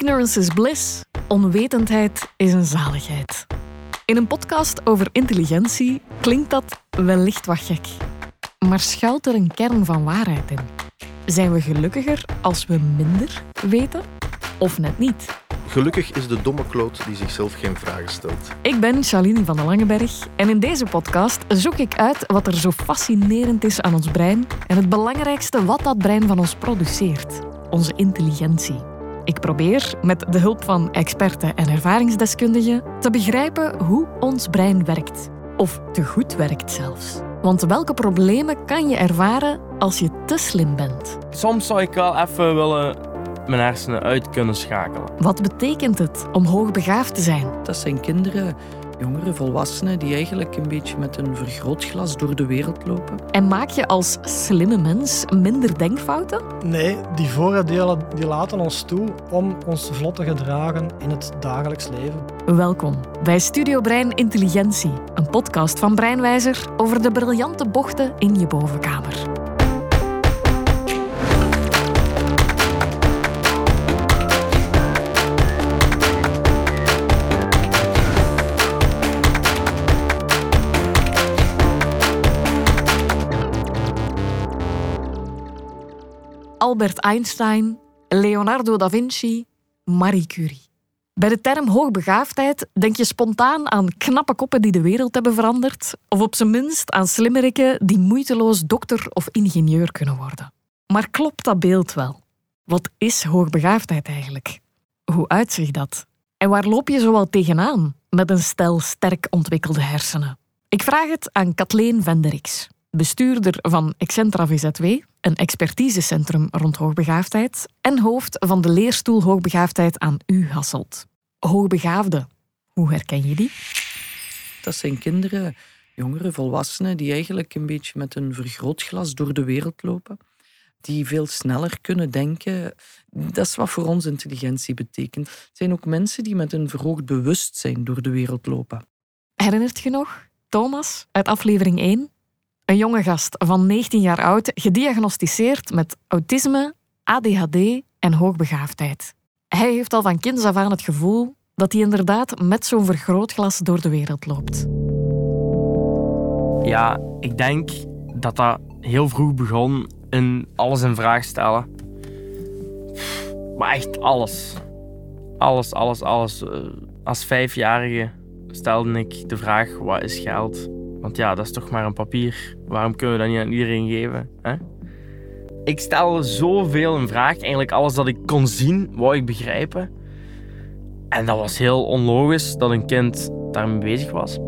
Ignorance is bliss, onwetendheid is een zaligheid. In een podcast over intelligentie klinkt dat wellicht wat gek. Maar schuilt er een kern van waarheid in? Zijn we gelukkiger als we minder weten? Of net niet? Gelukkig is de domme kloot die zichzelf geen vragen stelt. Ik ben Shalini van den Langeberg en in deze podcast zoek ik uit wat er zo fascinerend is aan ons brein en het belangrijkste wat dat brein van ons produceert: onze intelligentie. Ik probeer met de hulp van experten en ervaringsdeskundigen te begrijpen hoe ons brein werkt. Of te goed werkt zelfs. Want welke problemen kan je ervaren als je te slim bent? Soms zou ik wel even willen mijn hersenen uit kunnen schakelen. Wat betekent het om hoogbegaafd te zijn? Dat zijn kinderen, jongeren, volwassenen die eigenlijk een beetje met een vergrootglas door de wereld lopen. En maak je als slimme mens minder denkfouten? Nee, die vooroordelen die laten ons toe om ons vlot te gedragen in het dagelijks leven. Welkom bij Studio Brein Intelligentie, een podcast van Breinwijzer over de briljante bochten in je bovenkamer. Albert Einstein, Leonardo da Vinci, Marie Curie. Bij de term hoogbegaafdheid denk je spontaan aan knappe koppen die de wereld hebben veranderd, of op zijn minst aan slimmerikken die moeiteloos dokter of ingenieur kunnen worden. Maar klopt dat beeld wel? Wat is hoogbegaafdheid eigenlijk? Hoe uitzicht dat? En waar loop je zoal tegenaan met een stel sterk ontwikkelde hersenen? Ik vraag het aan Kathleen Venderiks, bestuurder van Excentra VZW, een expertisecentrum rond hoogbegaafdheid en hoofd van de leerstoel hoogbegaafdheid aan U Hasselt. Hoogbegaafde, hoe herken je die? Dat zijn kinderen, jongeren, volwassenen die eigenlijk een beetje met een vergrootglas door de wereld lopen. Die veel sneller kunnen denken. Dat is wat voor ons intelligentie betekent. Het zijn ook mensen die met een verhoogd bewustzijn door de wereld lopen. Herinnert je nog Thomas uit aflevering 1? Een jonge gast van 19 jaar oud, gediagnosticeerd met autisme, ADHD en hoogbegaafdheid. Hij heeft al van kinds af aan het gevoel dat hij inderdaad met zo'n vergrootglas door de wereld loopt. Ja, ik denk dat dat heel vroeg begon in alles in vraag stellen. Maar echt alles. Alles, alles, alles. Eh, Als vijfjarige stelde ik de vraag: wat is geld? Want ja, dat is toch maar een papier. Waarom kunnen we dat niet aan iedereen geven? Hè? Ik stelde zoveel in vraag. Eigenlijk alles dat ik kon zien, wou ik begrijpen. En dat was heel onlogisch dat een kind daarmee bezig was.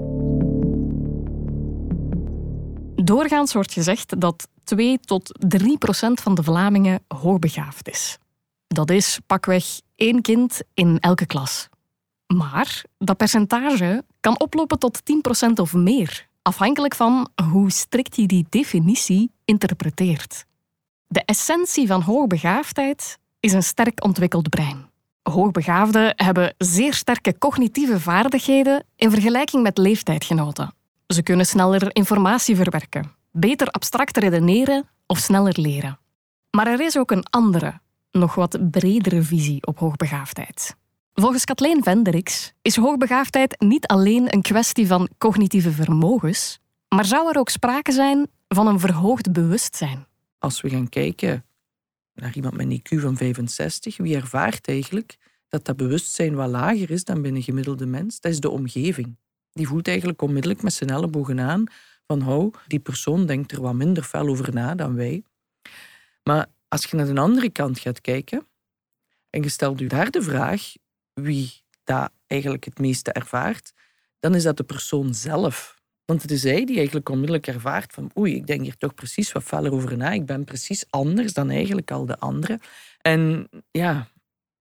Doorgaans wordt gezegd dat 2 tot 3 procent van de Vlamingen hoogbegaafd is. Dat is pakweg één kind in elke klas. Maar dat percentage kan oplopen tot 10 procent of meer, afhankelijk van hoe strikt je die definitie interpreteert. De essentie van hoogbegaafdheid is een sterk ontwikkeld brein. Hoogbegaafden hebben zeer sterke cognitieve vaardigheden in vergelijking met leeftijdgenoten. Ze kunnen sneller informatie verwerken, beter abstract redeneren of sneller leren. Maar er is ook een andere, nog wat bredere visie op hoogbegaafdheid. Volgens Kathleen Venderiks is hoogbegaafdheid niet alleen een kwestie van cognitieve vermogens, maar zou er ook sprake zijn van een verhoogd bewustzijn. Als we gaan kijken naar iemand met een IQ van 65, wie ervaart eigenlijk dat dat bewustzijn wat lager is dan bij een gemiddelde mens? Dat is de omgeving. Die voelt eigenlijk onmiddellijk met zijn ellebogen aan van hou, die persoon denkt er wat minder fel over na dan wij. Maar als je naar de andere kant gaat kijken en je stelt u daar de vraag wie dat eigenlijk het meeste ervaart, dan is dat de persoon zelf. Want het is hij die eigenlijk onmiddellijk ervaart van oei, ik denk hier toch precies wat feller over na. Ik ben precies anders dan eigenlijk al de anderen. En ja,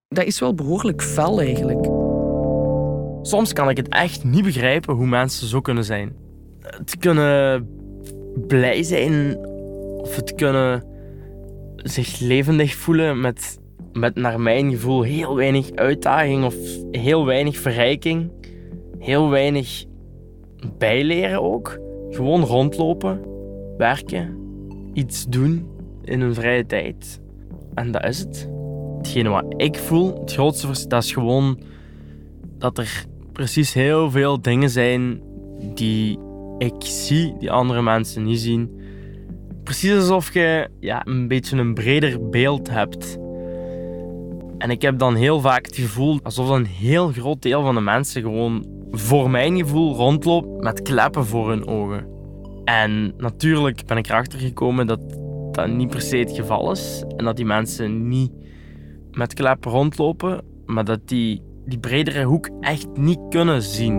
dat is wel behoorlijk fel eigenlijk. Soms kan ik het echt niet begrijpen hoe mensen zo kunnen zijn. Het kunnen blij zijn of het kunnen zich levendig voelen met, met naar mijn gevoel heel weinig uitdaging of heel weinig verrijking. Heel weinig bijleren ook. Gewoon rondlopen, werken, iets doen in hun vrije tijd. En dat is het. hetgene wat ik voel, het grootste verschil, dat is gewoon dat er precies heel veel dingen zijn die ik zie, die andere mensen niet zien. Precies alsof je ja, een beetje een breder beeld hebt. En ik heb dan heel vaak het gevoel alsof een heel groot deel van de mensen gewoon voor mijn gevoel rondloopt met kleppen voor hun ogen. En natuurlijk ben ik erachter gekomen dat dat niet per se het geval is. En dat die mensen niet met kleppen rondlopen, maar dat die die bredere hoek echt niet kunnen zien.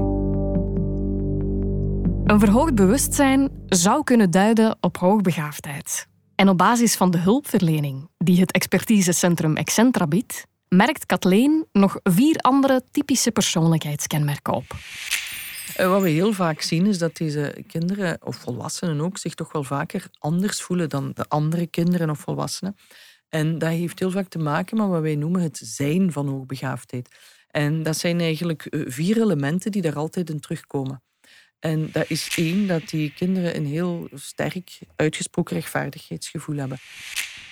Een verhoogd bewustzijn zou kunnen duiden op hoogbegaafdheid. En op basis van de hulpverlening die het expertisecentrum Excentra biedt, merkt Kathleen nog vier andere typische persoonlijkheidskenmerken op. Eh, wat we heel vaak zien is dat deze kinderen, of volwassenen ook, zich toch wel vaker anders voelen dan de andere kinderen of volwassenen. En dat heeft heel vaak te maken met wat wij noemen het zijn van hoogbegaafdheid. En dat zijn eigenlijk eh, vier elementen die daar altijd in terugkomen. En dat is één, dat die kinderen een heel sterk uitgesproken rechtvaardigheidsgevoel hebben.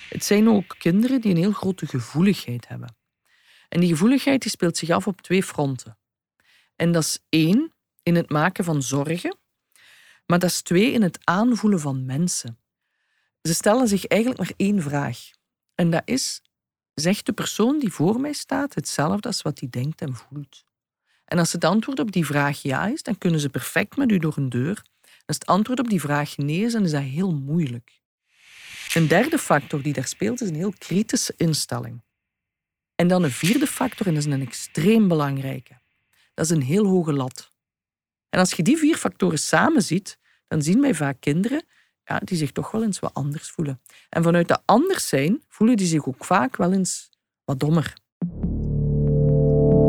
Het zijn ook kinderen die een heel grote gevoeligheid hebben. En die gevoeligheid die speelt zich af op twee fronten. En dat is één, in het maken van zorgen, maar dat is twee, in het aanvoelen van mensen. Ze stellen zich eigenlijk maar één vraag. En dat is, zegt de persoon die voor mij staat hetzelfde als wat hij denkt en voelt? En als het antwoord op die vraag ja is, dan kunnen ze perfect met u door een deur. Als het antwoord op die vraag nee is, dan is dat heel moeilijk. Een derde factor die daar speelt, is een heel kritische instelling. En dan een vierde factor, en dat is een extreem belangrijke. Dat is een heel hoge lat. En als je die vier factoren samen ziet, dan zien wij vaak kinderen ja, die zich toch wel eens wat anders voelen. En vanuit dat anders zijn, voelen die zich ook vaak wel eens wat dommer.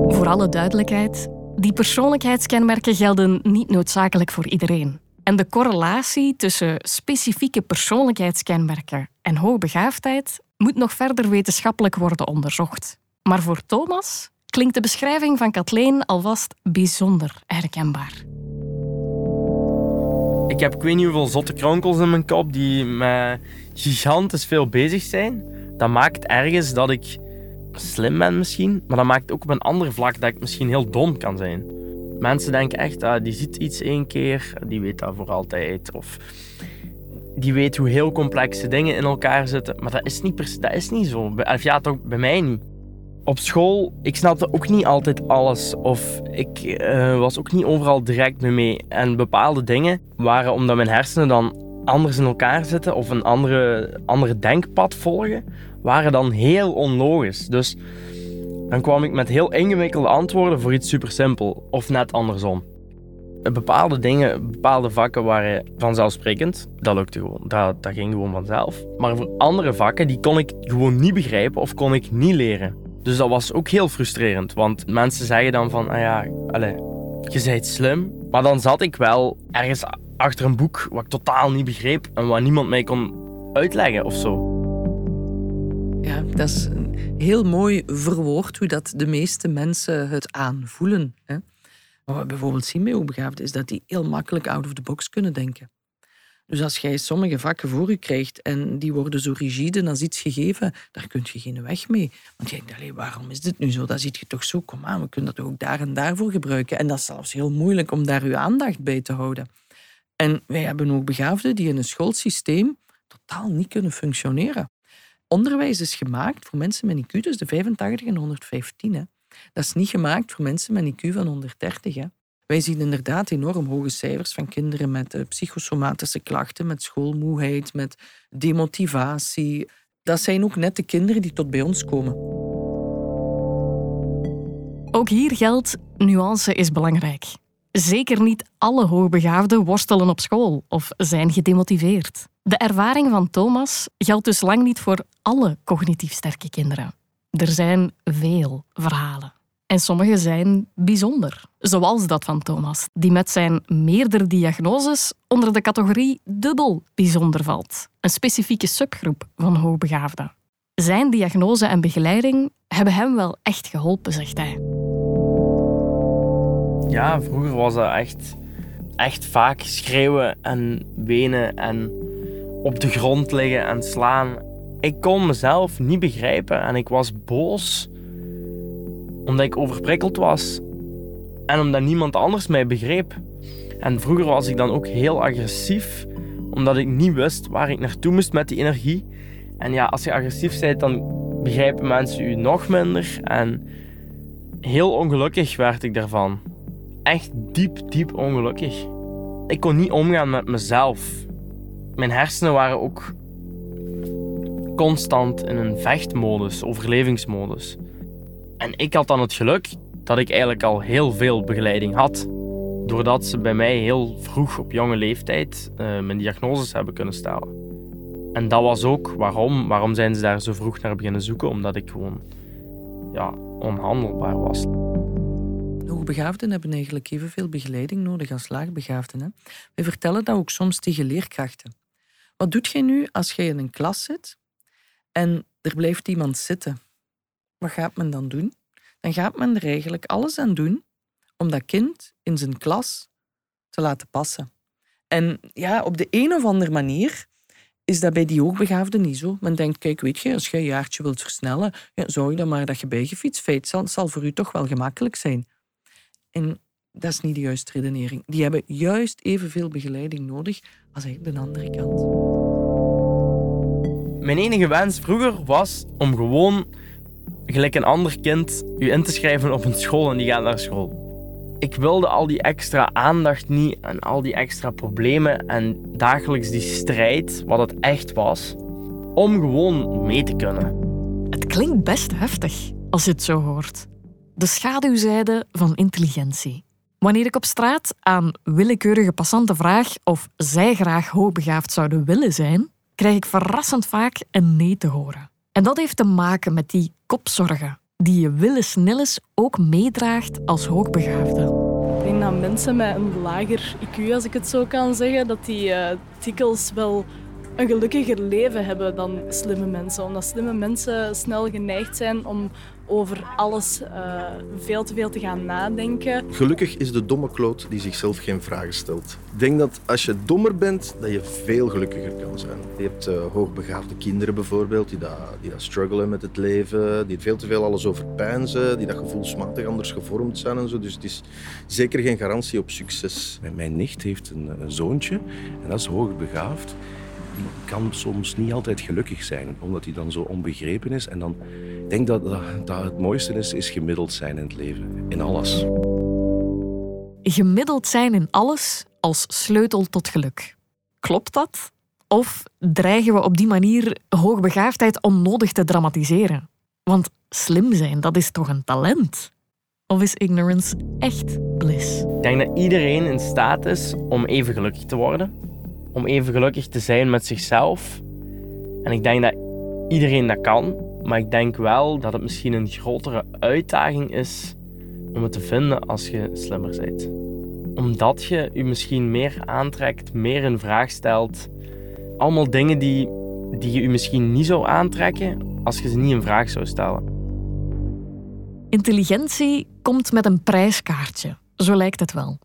Voor alle duidelijkheid, die persoonlijkheidskenmerken gelden niet noodzakelijk voor iedereen. En de correlatie tussen specifieke persoonlijkheidskenmerken en hoogbegaafdheid moet nog verder wetenschappelijk worden onderzocht. Maar voor Thomas klinkt de beschrijving van Kathleen alvast bijzonder herkenbaar. Ik heb ik weet niet hoeveel zotte kronkels in mijn kop die met gigantisch veel bezig zijn. Dat maakt ergens dat ik slim ben misschien, maar dat maakt ook op een ander vlak dat ik misschien heel dom kan zijn. Mensen denken echt, ah, die ziet iets één keer, die weet dat voor altijd. Of die weet hoe heel complexe dingen in elkaar zitten. Maar dat is niet, dat is niet zo. Of ja, toch bij mij niet. Op school, ik snapte ook niet altijd alles. Of ik uh, was ook niet overal direct mee mee. En bepaalde dingen waren omdat mijn hersenen dan anders in elkaar zitten of een andere, andere denkpad volgen, waren dan heel onlogisch. Dus dan kwam ik met heel ingewikkelde antwoorden voor iets super simpel. Of net andersom. Bepaalde dingen, bepaalde vakken waren vanzelfsprekend. Dat lukte gewoon. Dat, dat ging gewoon vanzelf. Maar voor andere vakken, die kon ik gewoon niet begrijpen of kon ik niet leren. Dus dat was ook heel frustrerend. Want mensen zeggen dan van, ah ja, allez, je bent slim. Maar dan zat ik wel ergens achter een boek wat ik totaal niet begreep en wat niemand mij kon uitleggen of zo. Ja, dat is heel mooi verwoord hoe dat de meeste mensen het aanvoelen. Hè? Wat we bijvoorbeeld zien bij hoogbegaafden is dat die heel makkelijk out of the box kunnen denken. Dus als jij sommige vakken voor je krijgt en die worden zo rigide als iets gegeven, daar kun je geen weg mee. Want je denkt, waarom is dit nu zo? Dat ziet je toch zo, kom aan, we kunnen dat ook daar en daarvoor gebruiken. En dat is zelfs heel moeilijk om daar uw aandacht bij te houden. En wij hebben ook begaafden die in een schoolsysteem totaal niet kunnen functioneren. Onderwijs is gemaakt voor mensen met IQ tussen de 85 en 115. Hè. Dat is niet gemaakt voor mensen met IQ van 130. Hè. Wij zien inderdaad enorm hoge cijfers van kinderen met uh, psychosomatische klachten, met schoolmoeheid, met demotivatie. Dat zijn ook net de kinderen die tot bij ons komen. Ook hier geldt, nuance is belangrijk. Zeker niet alle hoogbegaafden worstelen op school of zijn gedemotiveerd. De ervaring van Thomas geldt dus lang niet voor alle cognitief sterke kinderen. Er zijn veel verhalen. En sommige zijn bijzonder, zoals dat van Thomas, die met zijn meerdere diagnoses onder de categorie dubbel bijzonder valt, een specifieke subgroep van hoogbegaafden. Zijn diagnose en begeleiding hebben hem wel echt geholpen, zegt hij. Ja, vroeger was dat echt, echt vaak schreeuwen en wenen en op de grond liggen en slaan. Ik kon mezelf niet begrijpen en ik was boos omdat ik overprikkeld was en omdat niemand anders mij begreep. En vroeger was ik dan ook heel agressief, omdat ik niet wist waar ik naartoe moest met die energie. En ja, als je agressief bent, dan begrijpen mensen u nog minder. En heel ongelukkig werd ik daarvan. Echt diep, diep ongelukkig. Ik kon niet omgaan met mezelf. Mijn hersenen waren ook constant in een vechtmodus, overlevingsmodus. En ik had dan het geluk dat ik eigenlijk al heel veel begeleiding had. Doordat ze bij mij heel vroeg op jonge leeftijd uh, mijn diagnoses hebben kunnen stellen. En dat was ook waarom. Waarom zijn ze daar zo vroeg naar beginnen zoeken? Omdat ik gewoon ja, onhandelbaar was. Hoogbegaafden hebben eigenlijk evenveel begeleiding nodig als laagbegaafden. Hè? Wij vertellen dat ook soms tegen leerkrachten. Wat doet jij nu als jij in een klas zit en er blijft iemand zitten? Wat gaat men dan doen? Dan gaat men er eigenlijk alles aan doen om dat kind in zijn klas te laten passen. En ja, op de een of andere manier is dat bij die hoogbegaafden niet zo. Men denkt, kijk, weet je, als je een jaartje wilt versnellen, ja, zorg dan maar dat je bijgefietst feit zal, zal voor u toch wel gemakkelijk zijn. En dat is niet de juiste redenering. Die hebben juist evenveel begeleiding nodig als eigenlijk de andere kant. Mijn enige wens vroeger was om gewoon, gelijk een ander kind, u in te schrijven op een school en die gaat naar school. Ik wilde al die extra aandacht niet en al die extra problemen en dagelijks die strijd, wat het echt was, om gewoon mee te kunnen. Het klinkt best heftig als je het zo hoort. De schaduwzijde van intelligentie. Wanneer ik op straat aan willekeurige passanten vraag of zij graag hoogbegaafd zouden willen zijn, krijg ik verrassend vaak een nee te horen. En dat heeft te maken met die kopzorgen die je willens nillens ook meedraagt als hoogbegaafde. Ik denk dat mensen met een lager IQ, als ik het zo kan zeggen, dat die uh, dikwijls wel een gelukkiger leven hebben dan slimme mensen. Omdat slimme mensen snel geneigd zijn om over alles uh, veel te veel te gaan nadenken. Gelukkig is de domme kloot die zichzelf geen vragen stelt. Ik denk dat als je dommer bent, dat je veel gelukkiger kan zijn. Je hebt uh, hoogbegaafde kinderen bijvoorbeeld, die dat, die dat struggelen met het leven, die veel te veel alles overpijnzen, die dat gevoelsmatig anders gevormd zijn en zo. Dus het is zeker geen garantie op succes. Mijn nicht heeft een, een zoontje en dat is hoogbegaafd kan soms niet altijd gelukkig zijn, omdat hij dan zo onbegrepen is. En dan ik denk dat, dat, dat het mooiste is, is gemiddeld zijn in het leven, in alles. Gemiddeld zijn in alles als sleutel tot geluk. Klopt dat? Of dreigen we op die manier hoogbegaafdheid onnodig te dramatiseren? Want slim zijn, dat is toch een talent? Of is ignorance echt bliss? Ik denk dat iedereen in staat is om even gelukkig te worden om even gelukkig te zijn met zichzelf. En ik denk dat iedereen dat kan, maar ik denk wel dat het misschien een grotere uitdaging is om het te vinden als je slimmer bent. Omdat je je misschien meer aantrekt, meer in vraag stelt. Allemaal dingen die, die je je misschien niet zou aantrekken als je ze niet in vraag zou stellen. Intelligentie komt met een prijskaartje, zo lijkt het wel.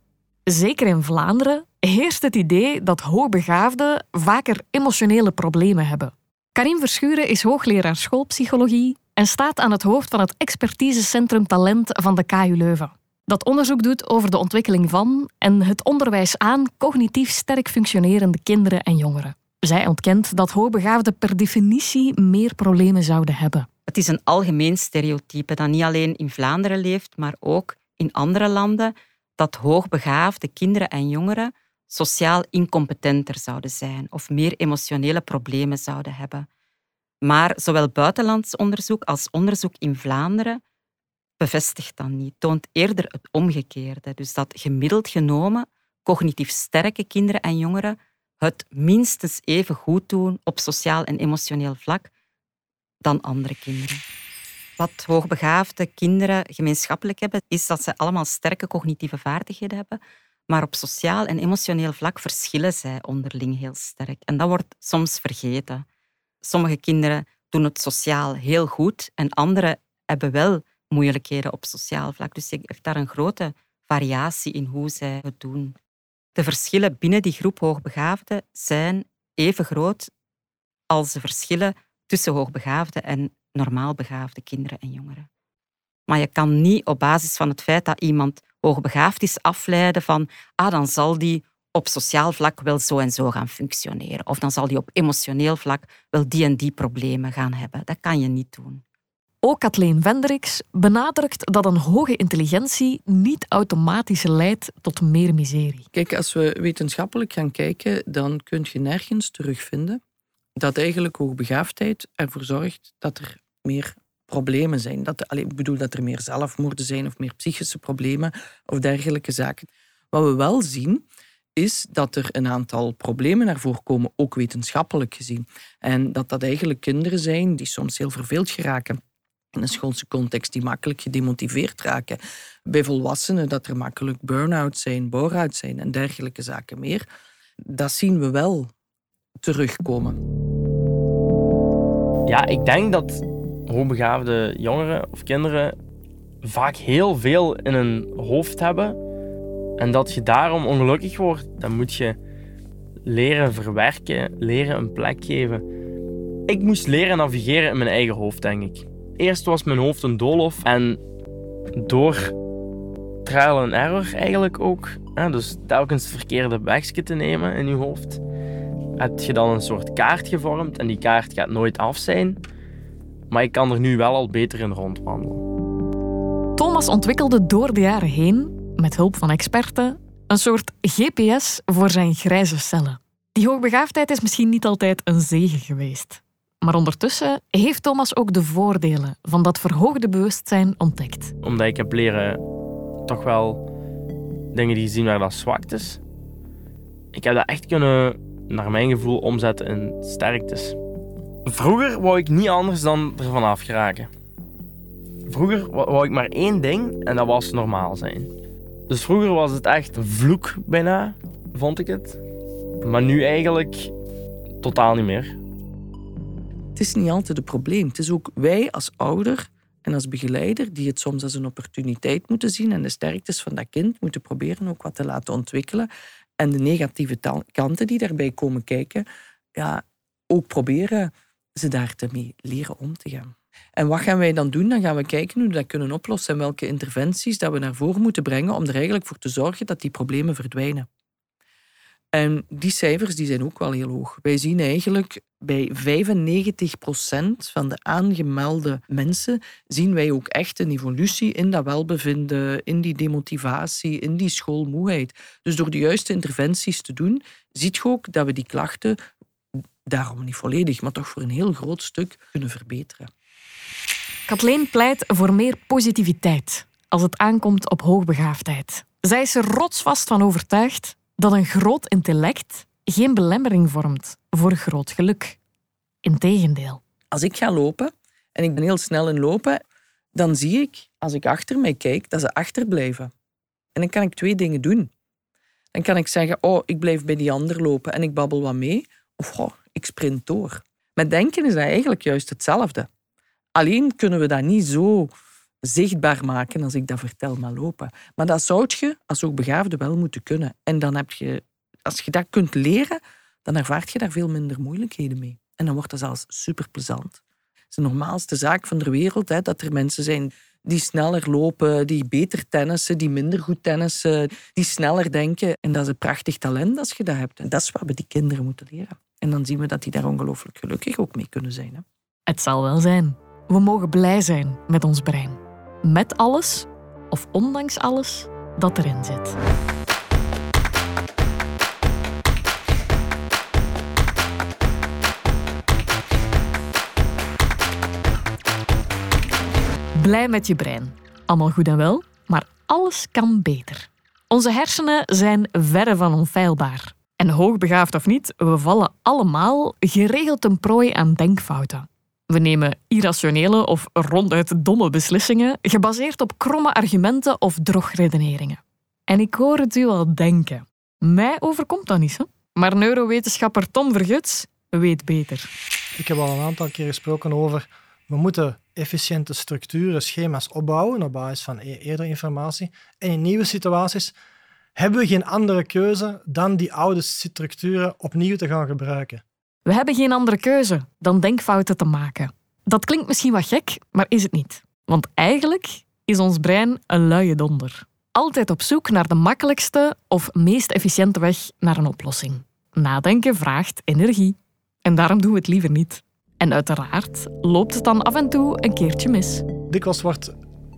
Zeker in Vlaanderen heerst het idee dat hoogbegaafden vaker emotionele problemen hebben. Karin Verschuren is hoogleraar schoolpsychologie en staat aan het hoofd van het expertisecentrum Talent van de KU Leuven. Dat onderzoek doet over de ontwikkeling van en het onderwijs aan cognitief sterk functionerende kinderen en jongeren. Zij ontkent dat hoogbegaafden per definitie meer problemen zouden hebben. Het is een algemeen stereotype dat niet alleen in Vlaanderen leeft, maar ook in andere landen, dat hoogbegaafde kinderen en jongeren sociaal incompetenter zouden zijn of meer emotionele problemen zouden hebben. Maar zowel buitenlands onderzoek als onderzoek in Vlaanderen bevestigt dat niet, toont eerder het omgekeerde. Dus dat gemiddeld genomen cognitief sterke kinderen en jongeren het minstens even goed doen op sociaal en emotioneel vlak dan andere kinderen. Wat hoogbegaafde kinderen gemeenschappelijk hebben, is dat ze allemaal sterke cognitieve vaardigheden hebben, maar op sociaal en emotioneel vlak verschillen zij onderling heel sterk. En dat wordt soms vergeten. Sommige kinderen doen het sociaal heel goed en andere hebben wel moeilijkheden op sociaal vlak. Dus je hebt daar een grote variatie in hoe zij het doen. De verschillen binnen die groep hoogbegaafden zijn even groot als de verschillen tussen hoogbegaafde en normaal begaafde kinderen en jongeren. Maar je kan niet op basis van het feit dat iemand hoogbegaafd is afleiden van ah, dan zal die op sociaal vlak wel zo en zo gaan functioneren. Of dan zal die op emotioneel vlak wel die en die problemen gaan hebben. Dat kan je niet doen. Ook Kathleen Vendricks benadrukt dat een hoge intelligentie niet automatisch leidt tot meer miserie. Kijk, als we wetenschappelijk gaan kijken, dan kun je nergens terugvinden dat eigenlijk hoogbegaafdheid ervoor zorgt dat er meer problemen zijn. Dat, ik bedoel dat er meer zelfmoorden zijn of meer psychische problemen of dergelijke zaken. Wat we wel zien, is dat er een aantal problemen naar voren komen, ook wetenschappelijk gezien. En dat dat eigenlijk kinderen zijn die soms heel verveeld geraken in een schoolse context, die makkelijk gedemotiveerd raken. Bij volwassenen dat er makkelijk burn-out zijn, bore-out zijn en dergelijke zaken meer. Dat zien we wel terugkomen. Ja, ik denk dat hoogbegaafde jongeren of kinderen vaak heel veel in hun hoofd hebben en dat je daarom ongelukkig wordt, dan moet je leren verwerken, leren een plek geven. Ik moest leren navigeren in mijn eigen hoofd, denk ik. Eerst was mijn hoofd een doolhof en door trial and error eigenlijk ook, hè, dus telkens het verkeerde wegje te nemen in je hoofd, heb je dan een soort kaart gevormd en die kaart gaat nooit af zijn. Maar ik kan er nu wel al beter in rondwandelen. Thomas ontwikkelde door de jaren heen, met hulp van experten, een soort GPS voor zijn grijze cellen. Die hoogbegaafdheid is misschien niet altijd een zegen geweest. Maar ondertussen heeft Thomas ook de voordelen van dat verhoogde bewustzijn ontdekt. Omdat ik heb leren toch wel dingen die zien waar dat zwakt is. Ik heb dat echt kunnen, naar mijn gevoel, omzetten in sterktes. Vroeger wou ik niet anders dan ervan afgeraken. Vroeger wou ik maar één ding en dat was normaal zijn. Dus vroeger was het echt een vloek bijna, vond ik het. Maar nu eigenlijk totaal niet meer. Het is niet altijd een probleem. Het is ook wij als ouder en als begeleider die het soms als een opportuniteit moeten zien en de sterktes van dat kind moeten proberen ook wat te laten ontwikkelen. En de negatieve kanten die daarbij komen kijken, ja, ook proberen ze daar mee leren om te gaan. En wat gaan wij dan doen? Dan gaan we kijken hoe we dat kunnen oplossen en welke interventies dat we naar voren moeten brengen om er eigenlijk voor te zorgen dat die problemen verdwijnen. En die cijfers die zijn ook wel heel hoog. Wij zien eigenlijk bij 95% van de aangemelde mensen zien wij ook echt een evolutie in dat welbevinden, in die demotivatie, in die schoolmoeheid. Dus door de juiste interventies te doen, ziet je ook dat we die klachten daarom niet volledig, maar toch voor een heel groot stuk kunnen verbeteren. Kathleen pleit voor meer positiviteit als het aankomt op hoogbegaafdheid. Zij is er rotsvast van overtuigd dat een groot intellect geen belemmering vormt voor groot geluk. Integendeel. Als ik ga lopen en ik ben heel snel in lopen, dan zie ik, als ik achter mij kijk, dat ze achterblijven. En dan kan ik twee dingen doen. Dan kan ik zeggen, oh, ik blijf bij die ander lopen en ik babbel wat mee. Of oh, ik sprint door. Met denken is dat eigenlijk juist hetzelfde. Alleen kunnen we dat niet zo zichtbaar maken als ik dat vertel, maar lopen. Maar dat zou je als ook begaafde wel moeten kunnen. En dan heb je, als je dat kunt leren, dan ervaart je daar veel minder moeilijkheden mee. En dan wordt dat zelfs super plezant. Het is de normaalste zaak van de wereld, hè, dat er mensen zijn die sneller lopen, die beter tennissen, die minder goed tennissen, die sneller denken. En dat is een prachtig talent als je dat hebt. En dat is wat we die kinderen moeten leren. En dan zien we dat die daar ongelooflijk gelukkig ook mee kunnen zijn. Hè? Het zal wel zijn. We mogen blij zijn met ons brein. Met alles, of ondanks alles, dat erin zit. Blij met je brein. Allemaal goed en wel, maar alles kan beter. Onze hersenen zijn verre van onfeilbaar. En hoogbegaafd of niet, we vallen allemaal geregeld een prooi aan denkfouten. We nemen irrationele of ronduit domme beslissingen, gebaseerd op kromme argumenten of drogredeneringen. En ik hoor het u al denken. Mij overkomt dat niet, hè? Maar neurowetenschapper Tom Verguts weet beter. Ik heb al een aantal keer gesproken over we moeten efficiënte structuren, schema's opbouwen op basis van e- eerdere informatie. En in nieuwe situaties hebben we geen andere keuze dan die oude structuren opnieuw te gaan gebruiken. We hebben geen andere keuze dan denkfouten te maken. Dat klinkt misschien wat gek, maar is het niet. Want eigenlijk is ons brein een luie donder. Altijd op zoek naar de makkelijkste of meest efficiënte weg naar een oplossing. Nadenken vraagt energie. En daarom doen we het liever niet. En uiteraard loopt het dan af en toe een keertje mis. Dikwijls wordt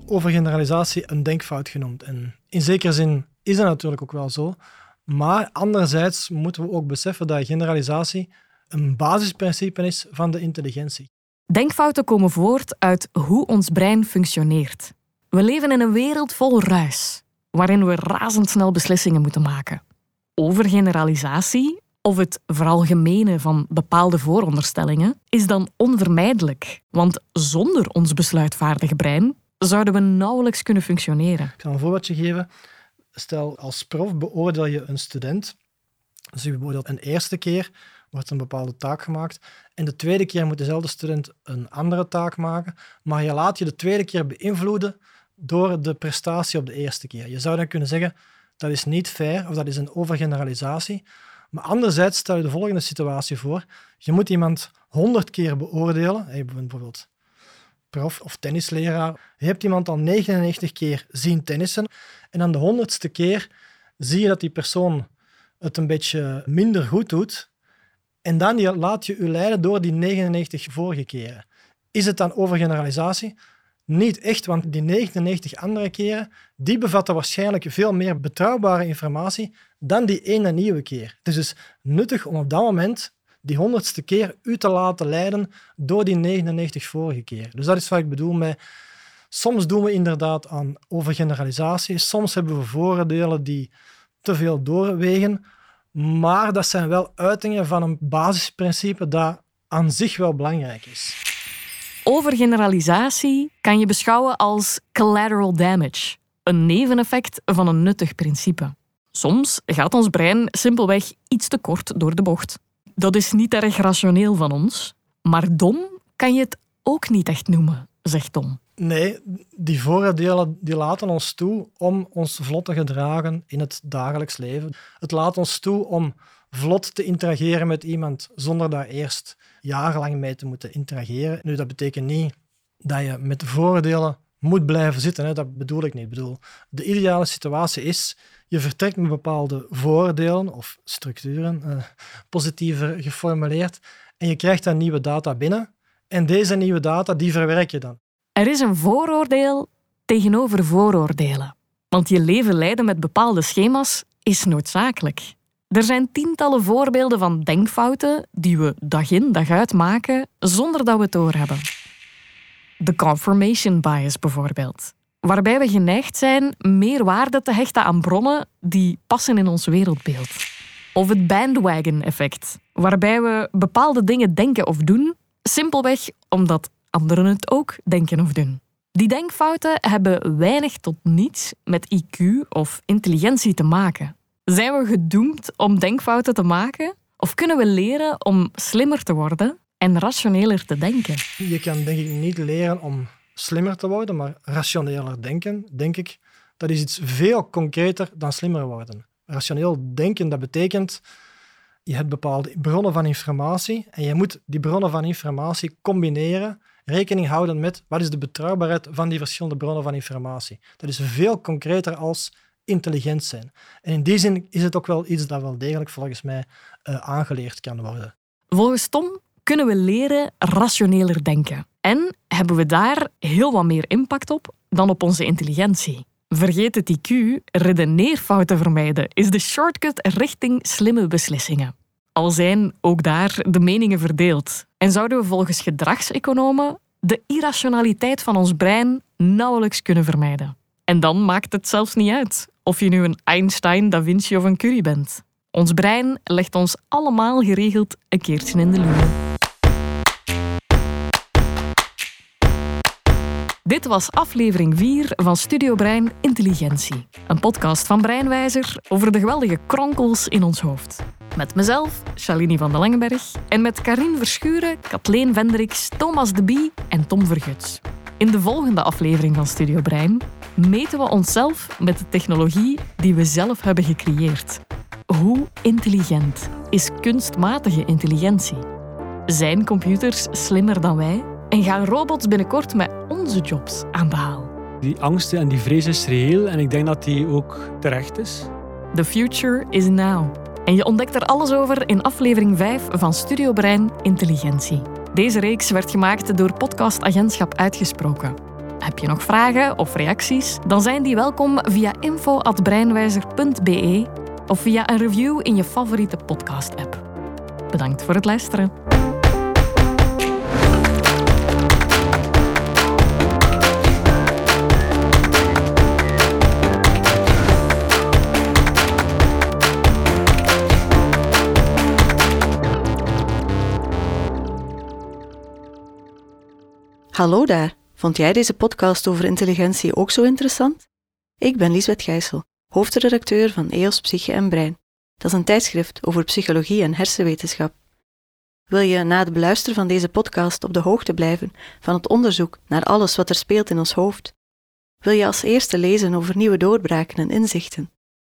overgeneralisatie een denkfout genoemd. En in zekere zin is dat natuurlijk ook wel zo. Maar anderzijds moeten we ook beseffen dat generalisatie een basisprincipe is van de intelligentie. Denkfouten komen voort uit hoe ons brein functioneert. We leven in een wereld vol ruis, waarin we razendsnel beslissingen moeten maken. Overgeneralisatie, of het veralgemenen van bepaalde vooronderstellingen, is dan onvermijdelijk. Want zonder ons besluitvaardige brein zouden we nauwelijks kunnen functioneren. Ik zal een voorbeeldje geven. Stel, als prof beoordeel je een student. Dus je beoordeelt een eerste keer, wordt een bepaalde taak gemaakt. En de tweede keer moet dezelfde student een andere taak maken. Maar je laat je de tweede keer beïnvloeden door de prestatie op de eerste keer. Je zou dan kunnen zeggen, dat is niet fair of dat is een overgeneralisatie. Maar anderzijds stel je de volgende situatie voor. Je moet iemand honderd keer beoordelen. Bijvoorbeeld prof of tennisleraar. Je hebt iemand al 99 keer zien tennissen. En dan de honderdste keer zie je dat die persoon het een beetje minder goed doet. En dan laat je je leiden door die 99 vorige keren. Is het dan overgeneralisatie? Niet echt, want die 99 andere keren, die bevatten waarschijnlijk veel meer betrouwbare informatie dan die ene nieuwe keer. Het is dus nuttig om op dat moment die honderdste keer u te laten leiden door die 99 vorige keer. Dus dat is wat ik bedoel met... Soms doen we inderdaad aan overgeneralisatie. Soms hebben we vooroordelen die te veel doorwegen. Maar dat zijn wel uitingen van een basisprincipe dat aan zich wel belangrijk is. Overgeneralisatie kan je beschouwen als collateral damage, een neveneffect van een nuttig principe. Soms gaat ons brein simpelweg iets te kort door de bocht. Dat is niet erg rationeel van ons, maar dom kan je het ook niet echt noemen, zegt Tom. Nee, die vooroordelen die laten ons toe om ons vlot te gedragen in het dagelijks leven. Het laat ons toe om vlot te interageren met iemand zonder daar eerst jarenlang mee te moeten interageren. Nu, dat betekent niet dat je met de vooroordelen moet blijven zitten. Hè. Dat bedoel ik niet. Ik bedoel, de ideale situatie is, je vertrekt met bepaalde vooroordelen of structuren, eh, positiever geformuleerd, en je krijgt dan nieuwe data binnen. En deze nieuwe data, die verwerk je dan. Er is een vooroordeel tegenover vooroordelen. Want je leven leiden met bepaalde schema's is noodzakelijk. Er zijn tientallen voorbeelden van denkfouten die we dag in dag uit maken zonder dat we het doorhebben. De confirmation bias bijvoorbeeld, waarbij we geneigd zijn meer waarde te hechten aan bronnen die passen in ons wereldbeeld. Of het bandwagon-effect, waarbij we bepaalde dingen denken of doen, simpelweg omdat anderen het ook denken of doen. Die denkfouten hebben weinig tot niets met IQ of intelligentie te maken. Zijn we gedoemd om denkfouten te maken? Of kunnen we leren om slimmer te worden en rationeler te denken? Je kan denk ik niet leren om slimmer te worden, maar rationeler denken, denk ik, dat is iets veel concreter dan slimmer worden. Rationeel denken, dat betekent je hebt bepaalde bronnen van informatie en je moet die bronnen van informatie combineren, rekening houden met wat is de betrouwbaarheid van die verschillende bronnen van informatie. Dat is veel concreter als intelligent zijn. En in die zin is het ook wel iets dat wel degelijk volgens mij uh, aangeleerd kan worden. Volgens Tom kunnen we leren rationeler denken. En hebben we daar heel wat meer impact op dan op onze intelligentie. Vergeet het IQ, redeneerfouten vermijden is de shortcut richting slimme beslissingen. Al zijn ook daar de meningen verdeeld. En zouden we volgens gedragseconomen de irrationaliteit van ons brein nauwelijks kunnen vermijden. En dan maakt het zelfs niet uit of je nu een Einstein, Da Vinci of een Curie bent. Ons brein legt ons allemaal geregeld een keertje in de luren. Dit was aflevering 4 van Studio Brein Intelligentie. Een podcast van Breinwijzer over de geweldige kronkels in ons hoofd. Met mezelf, Shalini van den Langenberg, en met Karin Verschuren, Kathleen Vendricks, Thomas de Bie en Tom Verguts. In de volgende aflevering van Studio Brein meten we onszelf met de technologie die we zelf hebben gecreëerd. Hoe intelligent is kunstmatige intelligentie? Zijn computers slimmer dan wij? En gaan robots binnenkort met onze jobs aan de haal? Die angst en die vrees is reëel en ik denk dat die ook terecht is. The future is now. En je ontdekt er alles over in aflevering 5 van Studio Brein Intelligentie. Deze reeks werd gemaakt door podcastagentschap Uitgesproken. Heb je nog vragen of reacties? Dan zijn die welkom via info.breinwijzer.be of via een review in je favoriete podcast-app. Bedankt voor het luisteren. Hallo daar. Vond jij deze podcast over intelligentie ook zo interessant? Ik ben Liesbeth Gijssel, hoofdredacteur van EOS Psyche en Brein. Dat is een tijdschrift over psychologie en hersenwetenschap. Wil je na het beluisteren van deze podcast op de hoogte blijven van het onderzoek naar alles wat er speelt in ons hoofd? Wil je als eerste lezen over nieuwe doorbraken en inzichten?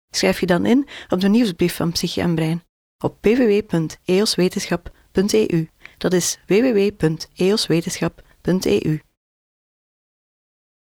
Schrijf je dan in op de nieuwsbrief van Psyche en Brein op www.eoswetenschap.eu. Dat is www.eoswetenschap.eu www.eu